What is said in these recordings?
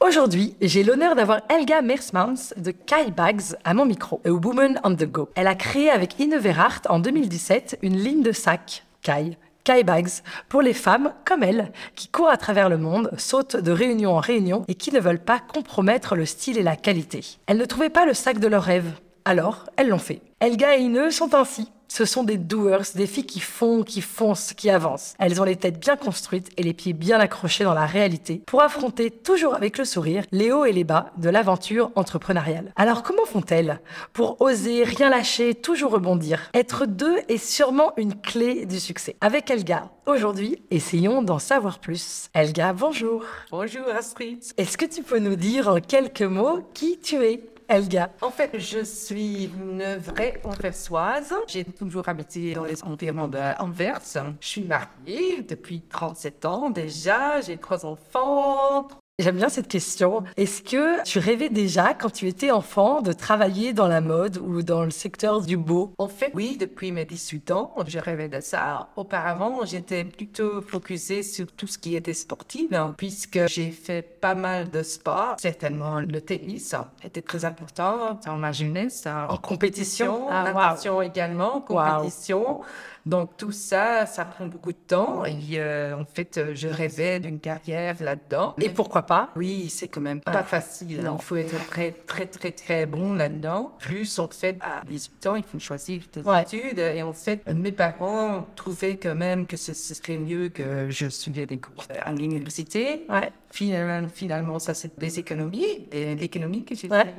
Aujourd'hui, j'ai l'honneur d'avoir Elga Mersmans de Kai Bags à mon micro, A Woman on the Go. Elle a créé avec Ine Verhart en 2017 une ligne de sacs, Kai, Kai Bags, pour les femmes comme elle, qui courent à travers le monde, sautent de réunion en réunion et qui ne veulent pas compromettre le style et la qualité. Elles ne trouvaient pas le sac de leur rêve, alors elles l'ont fait. Elga et Ine sont ainsi ce sont des doers, des filles qui font, qui foncent, qui avancent. Elles ont les têtes bien construites et les pieds bien accrochés dans la réalité pour affronter toujours avec le sourire les hauts et les bas de l'aventure entrepreneuriale. Alors comment font-elles pour oser rien lâcher, toujours rebondir Être deux est sûrement une clé du succès? Avec Elga, aujourd'hui, essayons d'en savoir plus. Elga, bonjour. Bonjour Astrid. Est-ce que tu peux nous dire en quelques mots qui tu es? Elga. En fait, je suis une vraie anversoise. J'ai toujours habité dans les environs d'Anvers. Je suis mariée depuis 37 ans déjà. J'ai trois enfants, J'aime bien cette question. Est-ce que tu rêvais déjà, quand tu étais enfant, de travailler dans la mode ou dans le secteur du beau? En fait, oui, depuis mes 18 ans, je rêvais de ça. Auparavant, j'étais plutôt focusée sur tout ce qui était sportif, hein, puisque j'ai fait pas mal de sport. Certainement, le tennis était très important dans ma jeunesse. En compétition, ah, natation également, compétition. Donc tout ça, ça prend beaucoup de temps. Et euh, en fait, je rêvais d'une carrière là-dedans. Et pourquoi Oui, c'est quand même pas facile. Il faut être très, très, très, très bon là-dedans. Plus, en fait, à 18 ans, il faut choisir des études. Et en fait, mes parents trouvaient quand même que ce, serait mieux que je suivais des cours à l'université. Ouais. Finalement, finalement, ça, c'est des économies, l'économie que j'ai ouais.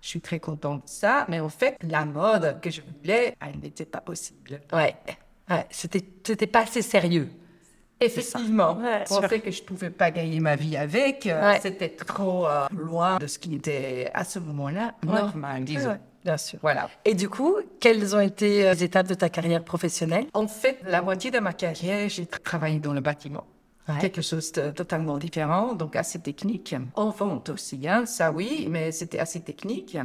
Je suis très contente de ça, mais en fait, la mode que je voulais, elle n'était pas possible. Ouais, ouais c'était, c'était pas assez sérieux. Effectivement, je pensais que je pouvais pas gagner ma vie avec. Euh, c'était trop euh, loin de ce qui était à ce moment-là normal, disons. Bien sûr. Voilà. Et du coup, quelles ont été euh, les étapes de ta carrière professionnelle? En fait, la moitié de ma carrière, j'ai travaillé dans le bâtiment. Quelque chose de totalement différent, donc assez technique. En vente aussi, hein, ça oui, mais c'était assez technique.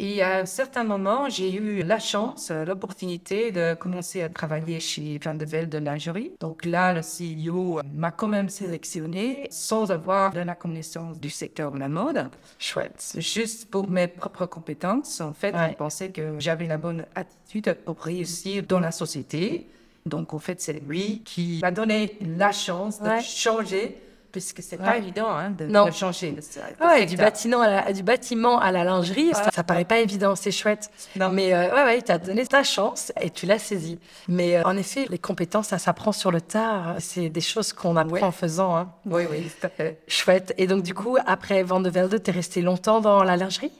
Et à un certain moment, j'ai eu la chance, l'opportunité de commencer à travailler chez Van de Velde de lingerie. Donc là, le CEO m'a quand même sélectionné sans avoir de la connaissance du secteur de la mode. Chouette. Juste pour mes propres compétences. En fait, je pensais que j'avais la bonne attitude pour réussir dans la société. Donc, en fait, c'est lui qui m'a donné la chance de changer puisque c'est pas évident hein, de, de, changer. ouais, du bâtiment, à la, du bâtiment à la lingerie, ça, ça, paraît pas évident, c'est chouette. Non. Mais euh, ouais, ouais, il t'a donné ta chance et tu l'as saisie. Mais euh, en effet, les compétences, ça s'apprend sur le tard. C'est des choses qu'on apprend en faisant. Hein. Oui, oui, tout à fait. Chouette. Et donc, du coup, après Van de Velde, t'es resté longtemps dans la lingerie?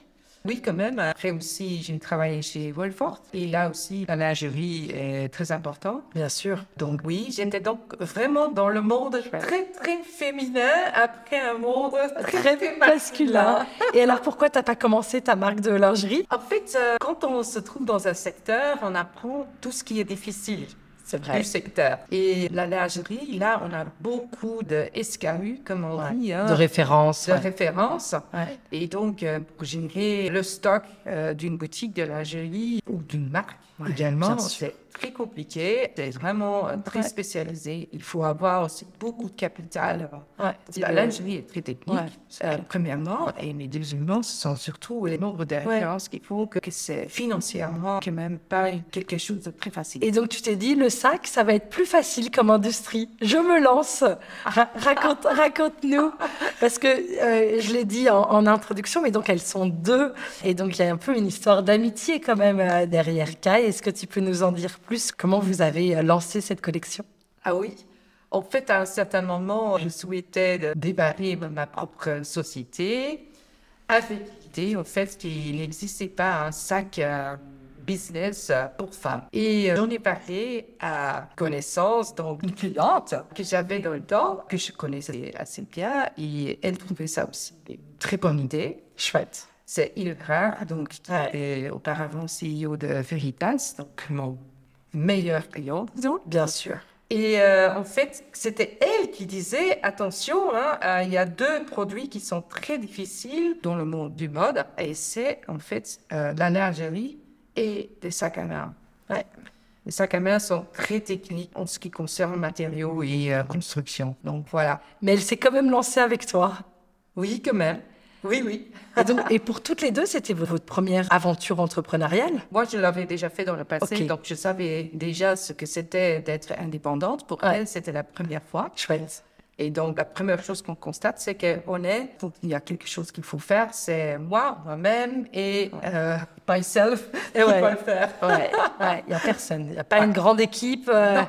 Oui, quand même. Après aussi, j'ai travaillé chez Wolford. Et là aussi, la lingerie est très importante. Bien sûr. Donc oui, j'étais donc vraiment dans le monde très, très féminin après un monde très, très masculin. Et alors, pourquoi tu n'as pas commencé ta marque de lingerie? En fait, euh, quand on se trouve dans un secteur, on apprend tout ce qui est difficile vrai. du secteur. Et la lingerie, là, on a beaucoup de SKU, comme on dit. Hein, de référence. De référence. Et donc, euh, pour générer le stock euh, d'une boutique de lingerie ou d'une marque également, c'est très compliqué, c'est vraiment euh, très Ouais. spécialisé. Il faut avoir aussi beaucoup de capital. Ouais. La lingerie est très technique, Ouais. euh, premièrement, et les deuxièmement, ce sont surtout les membres de référence qui font que, que c'est financièrement quand même pas quelque chose de très facile. Et donc tu t'es dit, le sac, ça va être plus facile comme industrie. Je me lance. Ra- raconte, raconte-nous. Parce que euh, je l'ai dit en, en introduction, mais donc elles sont deux. Et donc il y a un peu une histoire d'amitié quand même euh, derrière Kai. Est-ce que tu peux nous en dire plus? Comment vous avez euh, lancé cette collection? Ah oui. En fait, à un certain moment, je souhaitais de démarrer ma propre société avec l'idée, en fait, qu'il n'existait pas un sac euh, business euh, pour femmes. Et euh, j'en ai parlé à connaissance, donc une cliente que j'avais dans le temps, que je connaissais assez bien, et elle trouvait ça aussi une très bonne idée. Chouette. C'est Ilra, donc qui était auparavant CEO de Veritas, donc mon meilleur client, disons. Bien sûr. Et euh, en fait, c'était elle qui disait attention, hein, euh, il y a deux produits qui sont très difficiles dans le monde du mode, et c'est en fait euh, la lingerie et les sacs à main. Ouais. Les sacs à main sont très techniques en ce qui concerne matériaux et euh, construction. Donc voilà. Mais elle s'est quand même lancée avec toi. Oui, quand même. Oui, oui. Et, donc, et pour toutes les deux, c'était vo- votre première aventure entrepreneuriale? Moi, je l'avais déjà fait dans le passé, donc je savais déjà ce que c'était d'être indépendante. Pour Ouais. elle, c'était la première fois. Chouette. Et donc, la première chose qu'on constate, c'est qu'on est, il y a quelque chose qu'il faut faire, c'est moi, moi-même et euh, myself Et qui ouais. va le faire. Ouais, il n'y a personne. Il n'y a pas une grande équipe. euh.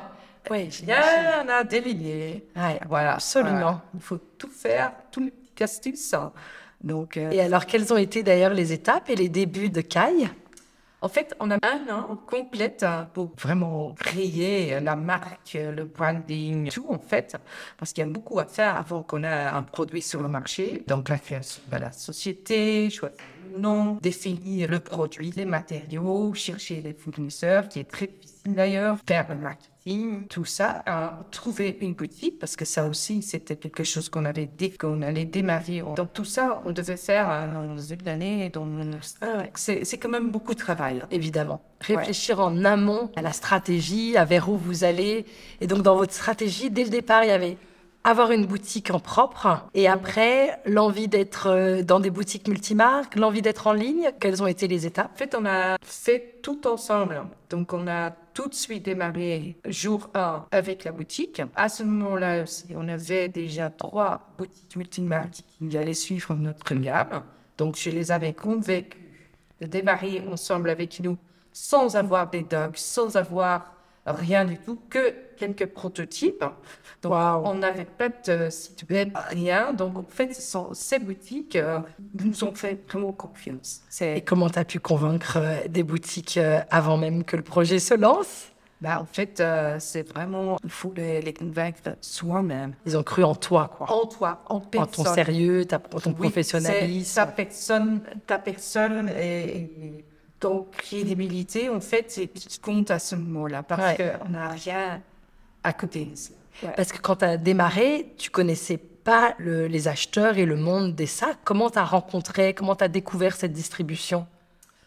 Ouais, Il y en a des milliers. Voilà. absolument. Il faut tout faire, tous les astuces. Donc, euh, Et alors, quelles ont été d'ailleurs les étapes et les débuts de Kai? En fait, on a un an complet hein, pour vraiment créer la marque, le branding, tout en fait, parce qu'il y a beaucoup à faire avant qu'on ait un produit sur le marché. Donc la création de la société, choisir le nom, définir le produit, les matériaux, chercher les fournisseurs, qui est très d'ailleurs, faire le marketing, tout ça, trouver une boutique, parce que ça aussi, c'était quelque chose qu'on avait dit qu'on allait démarrer. Donc tout ça, on devait faire euh, dans une année, dans c'est c'est quand même beaucoup de travail. Évidemment. Réfléchir en amont à la stratégie, à vers où vous allez. Et donc, dans votre stratégie, dès le départ, il y avait avoir une boutique en propre et après, l'envie d'être euh, dans des boutiques multimarques, l'envie d'être en ligne. Quelles ont été les étapes? En fait, on a fait tout ensemble. Donc, on a tout de suite démarré jour 1 avec la boutique. À ce moment-là on avait déjà trois boutiques multimarques qui allaient suivre notre gamme. Donc, je les avais convaincus de démarrer ensemble avec nous sans avoir des dogs, sans avoir rien du tout, que quelques prototypes. Donc, on n'avait pas de site web, rien. Donc, en fait, ce sont ces boutiques euh, nous ont fait vraiment confiance. Et comment tu as pu convaincre euh, des boutiques euh, avant même que le projet se lance? Bah, en fait, c'est vraiment, il faut les, les convaincre soi-même. Ils ont cru en toi, quoi. En toi, en En personne. ton sérieux, ta, ton Oui, professionnalisme. Ta personne, ta personne et, et ton crédibilité, en fait, c'est ce qui compte à ce moment-là parce Ouais. qu'on n'a rien à côté. Ouais. Parce que quand tu as démarré, tu connaissais pas le- les acheteurs et le monde des sacs. Comment tu as rencontré, comment tu as découvert cette distribution?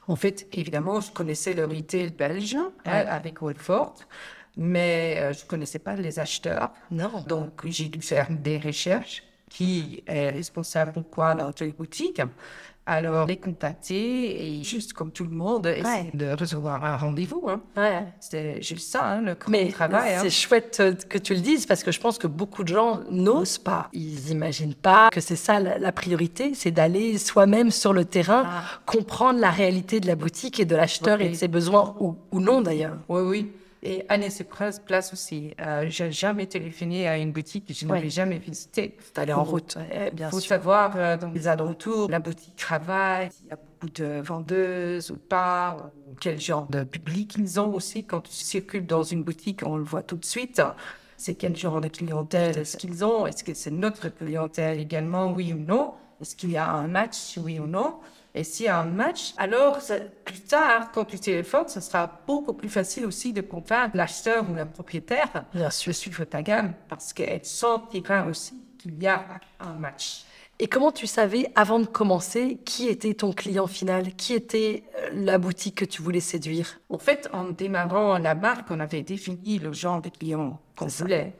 En fait, évidemment, je connaissais le retail belge hein, avec Woodford, mais euh, je ne connaissais pas les acheteurs. Non. Donc, j'ai dû faire des recherches. Qui est responsable de quoi dans telle boutique Alors, les contacter et juste comme tout le monde, essayer de recevoir un rendez-vous. Hein. Ouais. C'était juste ça, hein, le Mais travail. hein. c'est chouette euh, que tu le dises parce que je pense que beaucoup de gens n'osent pas. Ils n'imaginent pas que c'est ça la, la priorité, c'est d'aller soi-même sur le terrain, Ah. comprendre la réalité de la boutique et de l'acheteur et de ses besoins ou, ou non d'ailleurs. Oui, oui. Et Anne se place aussi. Euh, j'ai jamais téléphoné à une boutique que je n'avais Ouais. jamais visitée. D'aller en route, ouais, bien Il faut sûr. savoir, euh, dans les alentours, la boutique travaille, il y a beaucoup de vendeuses ou pas, quel genre de public ils ont aussi. Quand tu circules dans une boutique, on le voit tout de suite. C'est quel genre de clientèle est-ce qu'ils ont? Est-ce que c'est notre clientèle également, oui ou non? Est-ce qu'il y a un match, oui ou non? Et s'il y a un match, alors ça- plus tard, quand tu téléphones, ce sera beaucoup plus facile aussi de convaincre l'acheteur ou la propriétaire Bien de suivre ta gamme parce qu'elle sentira aussi qu'il y a un match. Et comment tu savais, avant de commencer, qui était ton client final? Qui était euh, la boutique que tu voulais séduire? En fait, en démarrant la marque, on avait défini le genre de client qu'on voulait.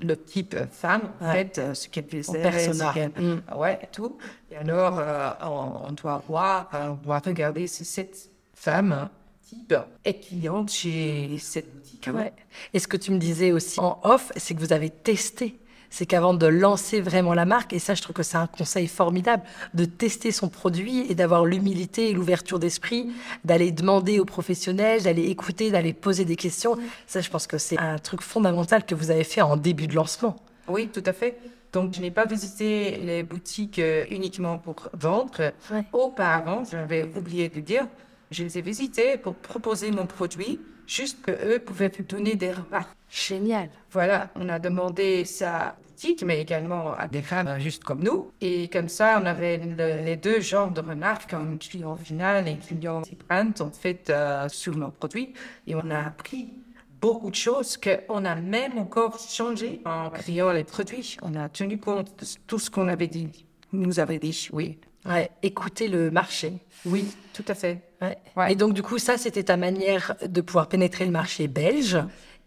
Le type femme, en fait, euh, ce qu'elle faisait. Persona. Mm. Ouais, tout. Et alors, euh, on, doit voir, on doit regarder si cette femme type est cliente chez cette boutique. Ouais. Et ce que tu me disais aussi en off, c'est que vous avez testé c'est qu'avant de lancer vraiment la marque, et ça je trouve que c'est un conseil formidable, de tester son produit et d'avoir l'humilité et l'ouverture d'esprit, d'aller demander aux professionnels, d'aller écouter, d'aller poser des questions. Ça je pense que c'est un truc fondamental que vous avez fait en début de lancement. Oui, tout à fait. Donc, je n'ai pas visité les boutiques euh, uniquement pour vendre. Auparavant, j'avais oublié de dire, je les ai visitées pour proposer mon produit, juste qu'eux pouvaient me donner des remarques. Génial. Voilà, on a demandé ça mais également à des femmes juste comme nous. Et comme ça, on avait les deux genres de remarques, comme client final et client brand, en fait, euh, sur nos produits. Et on a appris beaucoup de choses qu'on a même encore changé en créant les produits. On a tenu compte de tout ce qu'on avait dit, nous avait dit, oui. Ouais, écouter le marché. Oui, tout à fait. Ouais. Et donc, du coup, ça, c'était ta manière de pouvoir pénétrer le marché belge.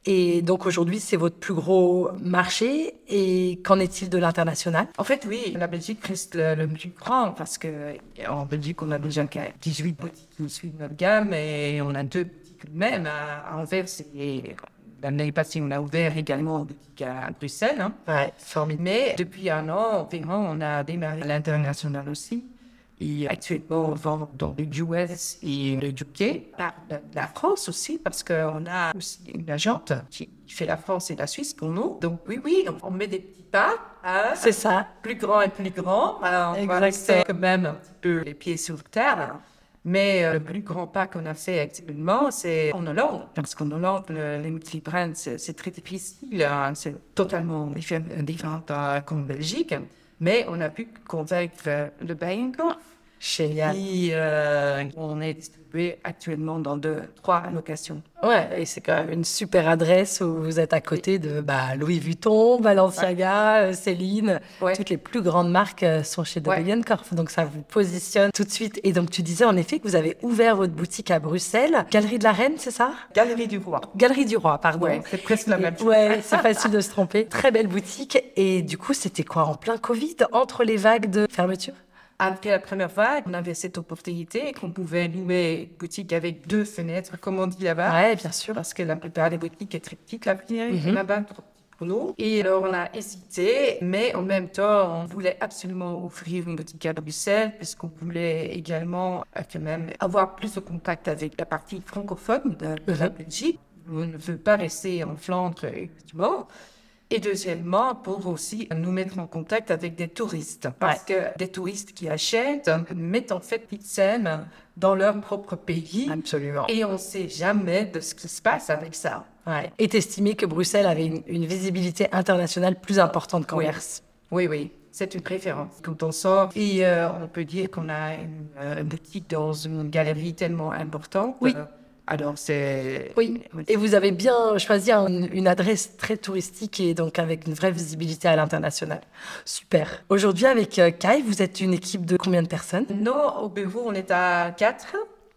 Et donc aujourd'hui, c'est votre plus gros marché. Et qu'en est-il de l'international? En fait, oui, la Belgique reste le, plus grand parce que en Belgique, on a déjà 18 boutiques qui suivent notre gamme et on a deux boutiques même à Anvers et L'année passée, on a ouvert également une boutique à Bruxelles. Hein. Ouais, formidable. Mais depuis un an environ, on a démarré l'international aussi. Et actuellement, on vend dans le US et le UK, par la France aussi, parce qu'on a aussi une agente qui fait la France et la Suisse pour nous. Donc oui, oui, on met des petits pas. Hein, c'est ça. Plus grand et plus grand. Alors, on va quand même un petit peu les pieds sur terre. Mais euh, le plus grand pas qu'on a fait actuellement, c'est en Hollande. Parce qu'en Hollande, les multi-brands, c'est très difficile. Hein. c'est totalement différent qu'en Belgique. Mais on a pu convaincre le Bijenkorf. Génial. Et euh, on est distribué actuellement dans deux, trois locations. Ouais, et c'est quand même une super adresse où vous êtes à côté de bah, Louis Vuitton, Balenciaga, euh, Céline. Toutes les plus grandes marques euh, sont chez De Bijenkorf. Donc ça vous positionne tout de suite. Et donc tu disais en effet que vous avez ouvert votre boutique à Bruxelles. Galerie de la Reine, c'est ça? Galerie du Roi. Galerie du Roi, pardon. Ouais, c'est presque la même chose. Ouais, c'est facile de se tromper. Très belle boutique. Et du coup, c'était quoi en plein Covid, entre les vagues de fermeture? Après la première vague, on avait cette opportunité qu'on pouvait louer une boutique avec deux fenêtres, comme on dit là-bas. Oui, bien sûr. Parce que la plupart des boutiques est très petites, la mm là-bas, trop pour nous. Et alors, on a hésité, mais en même temps, on voulait absolument offrir une boutique à Bruxelles, puisqu'on voulait également euh, quand même avoir plus de contact avec la partie francophone de, la mhm. Belgique. On ne veut pas rester en Flandre, effectivement. Et deuxièmement, pour aussi nous mettre en contact avec des touristes. Parce que des touristes qui achètent mettent en fait scène dans leur propre pays. Absolument. Et on ne sait jamais de ce qui se passe avec ça. Ouais. Et estimé que Bruxelles avait une, visibilité internationale plus importante qu'en oui. Oui, oui. C'est une préférence. Quand on sort, et euh, on peut dire qu'on a une, euh, boutique dans une galerie tellement importante. Oui. Euh, alors, c'est. Oui. Et vous avez bien choisi une, adresse très touristique et donc avec une vraie visibilité à l'international. Super. Aujourd'hui, avec euh, Kai, vous êtes une équipe de combien de personnes? Non, au bureau, on est à quatre.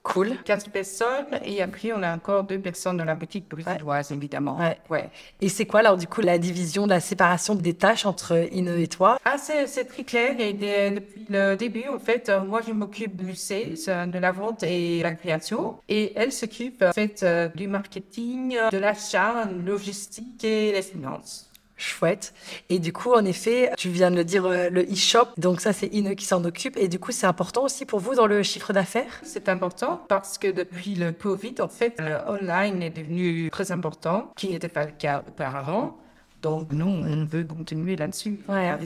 Cool. Quatre personnes. Et après, on a encore deux personnes dans la boutique bruxelloise, évidemment. Ouais. ouais. Et c'est quoi, alors, du coup, la division, la séparation des tâches entre Ine et toi? Ah, c'est très clair. Et depuis le début, en fait, euh, moi, je m'occupe du sales, euh, de la vente et de la création. Et elle s'occupe, en fait, euh, du marketing, de l'achat, logistique et les finances. Chouette. Et du coup, en effet, tu viens de le dire, euh, le e-shop, donc ça, c'est Ine qui s'en occupe. Et du coup, c'est important aussi pour vous dans le chiffre d'affaires? C'est important parce que depuis le Covid, en fait, online est devenu très important, qui n'était pas le cas auparavant. Donc, nous, on veut continuer là-dessus, ouais.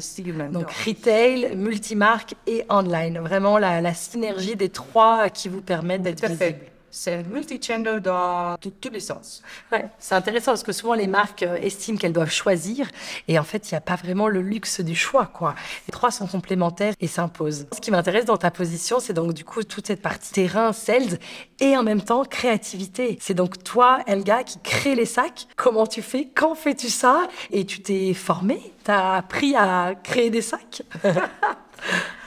Donc, retail, multimarque et online. Vraiment la, la synergie des trois qui vous permettent d'être visible c'est multi-channel dans tous les sens. Ouais, c'est intéressant parce que souvent les marques euh, estiment qu'elles doivent choisir et en fait, il n'y a pas vraiment le luxe du choix. Quoi. Les trois sont complémentaires et s'imposent. Ce qui m'intéresse dans ta position, c'est donc du coup toute cette partie terrain, sales et en même temps créativité. C'est donc toi, Elga, qui crée les sacs. Comment tu fais? Quand fais-tu ça? Et tu t'es formé Tu as appris à créer des sacs?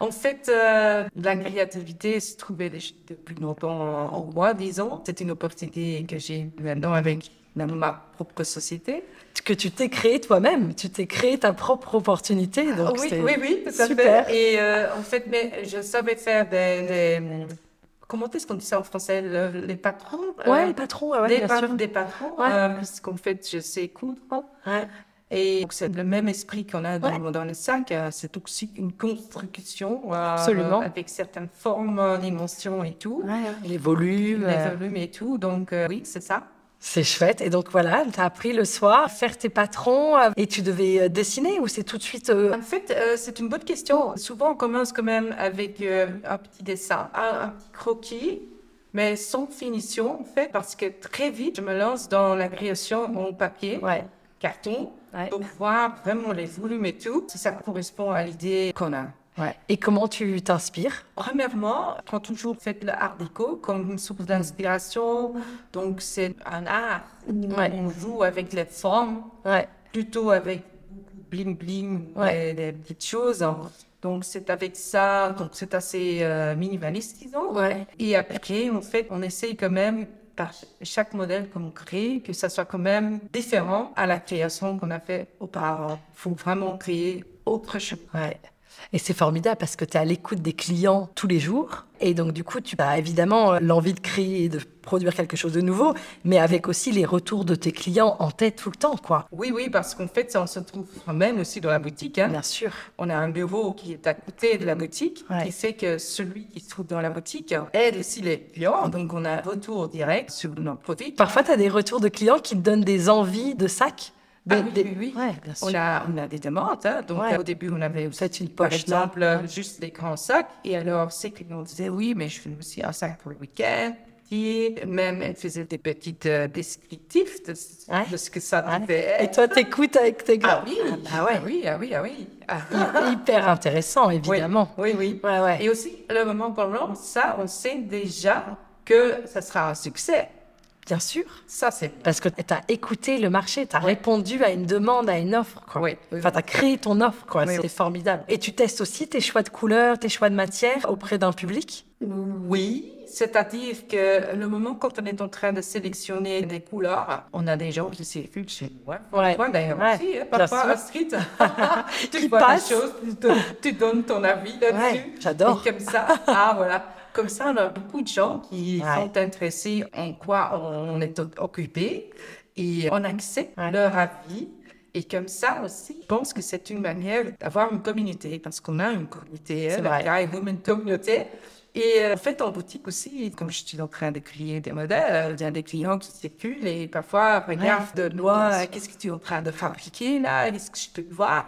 En fait, euh, la créativité se trouvait depuis longtemps en moi, disons. C'est une opportunité que j'ai maintenant avec ma propre société. Que tu t'es créé toi-même, tu t'es créé ta propre opportunité. Donc oui, oui, oui, tout à super. fait. Et euh, en fait, mais je savais faire des, comment est-ce qu'on dit ça en français Les patrons Ouais, les patrons, ouais, des, bien sûr. des patrons, euh, parce qu'en fait, je sais coudre. Ouais. Et c'est le même esprit qu'on a dans, dans, le sac. Euh, c'est aussi une construction euh, Absolument. avec certaines formes, dimensions et tout. les volumes. Les euh. volumes et tout. Donc oui, c'est ça. C'est chouette. Et donc voilà, tu as appris le soir à faire tes patrons et tu devais dessiner ou c'est tout de suite En fait, c'est une bonne question. Souvent, on commence quand même avec un petit dessin, un, un, petit croquis, mais sans finition en fait, parce que très vite, je me lance dans la création en papier. Ouais carton pour voir vraiment les volumes et tout, si ça correspond à l'idée qu'on a. Ouais. Et comment tu t'inspires? Premièrement, prends toujours fait le art déco comme source d'inspiration. Donc c'est un art où on joue avec les formes, plutôt avec bling bling et des petites choses. Donc c'est avec ça, donc c'est assez euh, minimaliste disons. Et après en fait on essaye quand même chaque modèle qu'on crée, que ça soit quand même différent à la création qu'on a fait auparavant. Il faut vraiment créer autre chose. Ouais. Et c'est formidable parce que tu es à l'écoute des clients tous les jours. Et donc, du coup, tu as évidemment l'envie de créer, de produire quelque chose de nouveau, mais avec aussi les retours de tes clients en tête tout le temps, quoi. Oui, oui, parce qu'en fait, on se trouve même aussi dans la boutique. Hein. Bien sûr. On a un bureau qui est à côté de la boutique, qui fait que celui qui se trouve dans la boutique aide aussi les clients. Donc, on a un retour direct sur nos produits. Parfois, tu as des retours de clients qui te donnent des envies de sacs ah oui, oui, On, a, on a des demandes. Hein. Donc, au début, on avait aussi, une poche, par exemple, juste des grands sacs. Et alors, c'est clients disaient, oui, mais je fais aussi un sac pour le week-end. Même, elle faisait des petites euh, descriptifs de, ce que ça devait être. Et toi, t'écoutes avec tes gars. Ah oui, ah, ouais. ah oui, ah oui, ah oui. Ah. Hyper intéressant, évidemment. Oui, oui. Et aussi, le moment lance ça, on sait déjà que ça sera un succès. Bien sûr. Ça, c'est. Parce que tu as écouté le marché, tu as répondu à une demande, à une offre. Quoi. Oui. Enfin, tu as créé ton offre, quoi. c'est formidable. Et tu testes aussi tes choix de couleurs, tes choix de matière auprès d'un public? Oui. C'est-à-dire que le moment quand on est en train de sélectionner des couleurs, on a des gens qui circulent chez moi. Ouais. Toi d'ailleurs aussi, hein, parfois Astrid. tu vois des choses, tu, donnes ton avis là-dessus. J'adore. comme ça, ah voilà. Comme ça, on a beaucoup de gens qui sont intéressés en quoi on est occupé et on accepte leur avis. Et comme ça aussi, je pense que c'est une manière d'avoir une communauté, parce qu'on a une communauté, hein, la Women Communauté. Et euh, en fait, en boutique aussi, comme je suis en train de créer des modèles, il y a des clients qui circulent et parfois regardent de loin, qu'est-ce que tu es en train de fabriquer là, est-ce que je peux voir?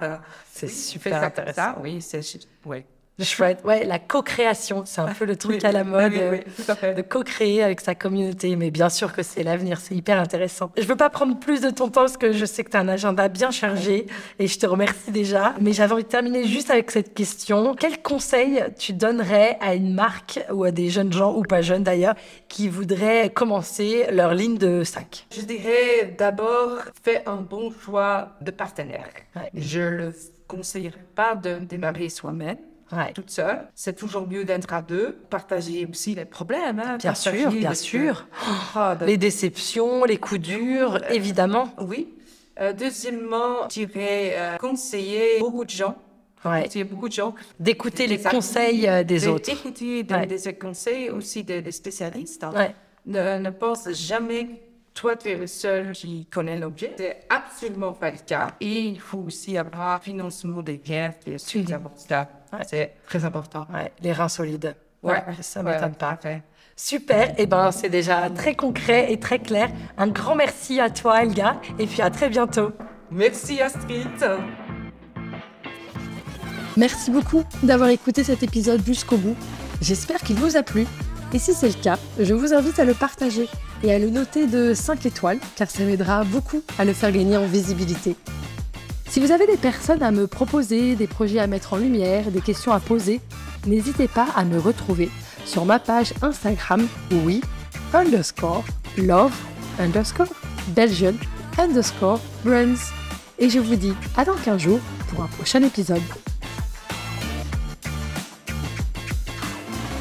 C'est super intéressant. oui, c'est ouais. Chouette. Ouais, la co-création, c'est un peu le truc à la mode, de co-créer avec sa communauté. Mais bien sûr que c'est l'avenir, c'est hyper intéressant. Je veux pas prendre plus de ton temps parce que je sais que tu as un agenda bien chargé et je te remercie déjà. Mais j'avais envie de terminer juste avec cette question. Quel conseil tu donnerais à une marque ou à des jeunes gens, ou pas jeunes d'ailleurs, qui voudraient commencer leur ligne de sac? Je dirais d'abord, fais un bon choix de partenaire. Je le conseillerais pas de démarrer soi-même toute seule. C'est toujours mieux d'être à deux, partager aussi les problèmes. Hein, bien sûr, bien sûr. Ah, les déceptions, les coups durs, évidemment. Oui. Euh, deuxièmement, je dirais euh, conseiller beaucoup de gens. Ouais. Il y a beaucoup de gens. D'écouter les conseils euh, des autres. D'écouter des conseils aussi des, spécialistes. Hein. Ne, ne pense jamais toi, tu es le seul qui connaît l'objet. C'est absolument pas le cas. Et il faut aussi avoir financement des guerres, bien sûr, c'est très important. Les reins solides. Ouais, ça m'étonne pas. Super, et eh ben c'est déjà très concret et très clair. Un grand merci à toi Elga et puis à très bientôt. Merci Astrid. Merci beaucoup d'avoir écouté cet épisode jusqu'au bout. J'espère qu'il vous a plu. Et si c'est le cas, je vous invite à le partager et à le noter de 5 étoiles car ça m'aidera beaucoup à le faire gagner en visibilité. Si vous avez des personnes à me proposer, des projets à mettre en lumière, des questions à poser, n'hésitez pas à me retrouver sur ma page Instagram, oui, underscore, love, underscore, Belgian, underscore, brands. Et je vous dis à dans 15 jours pour un prochain épisode.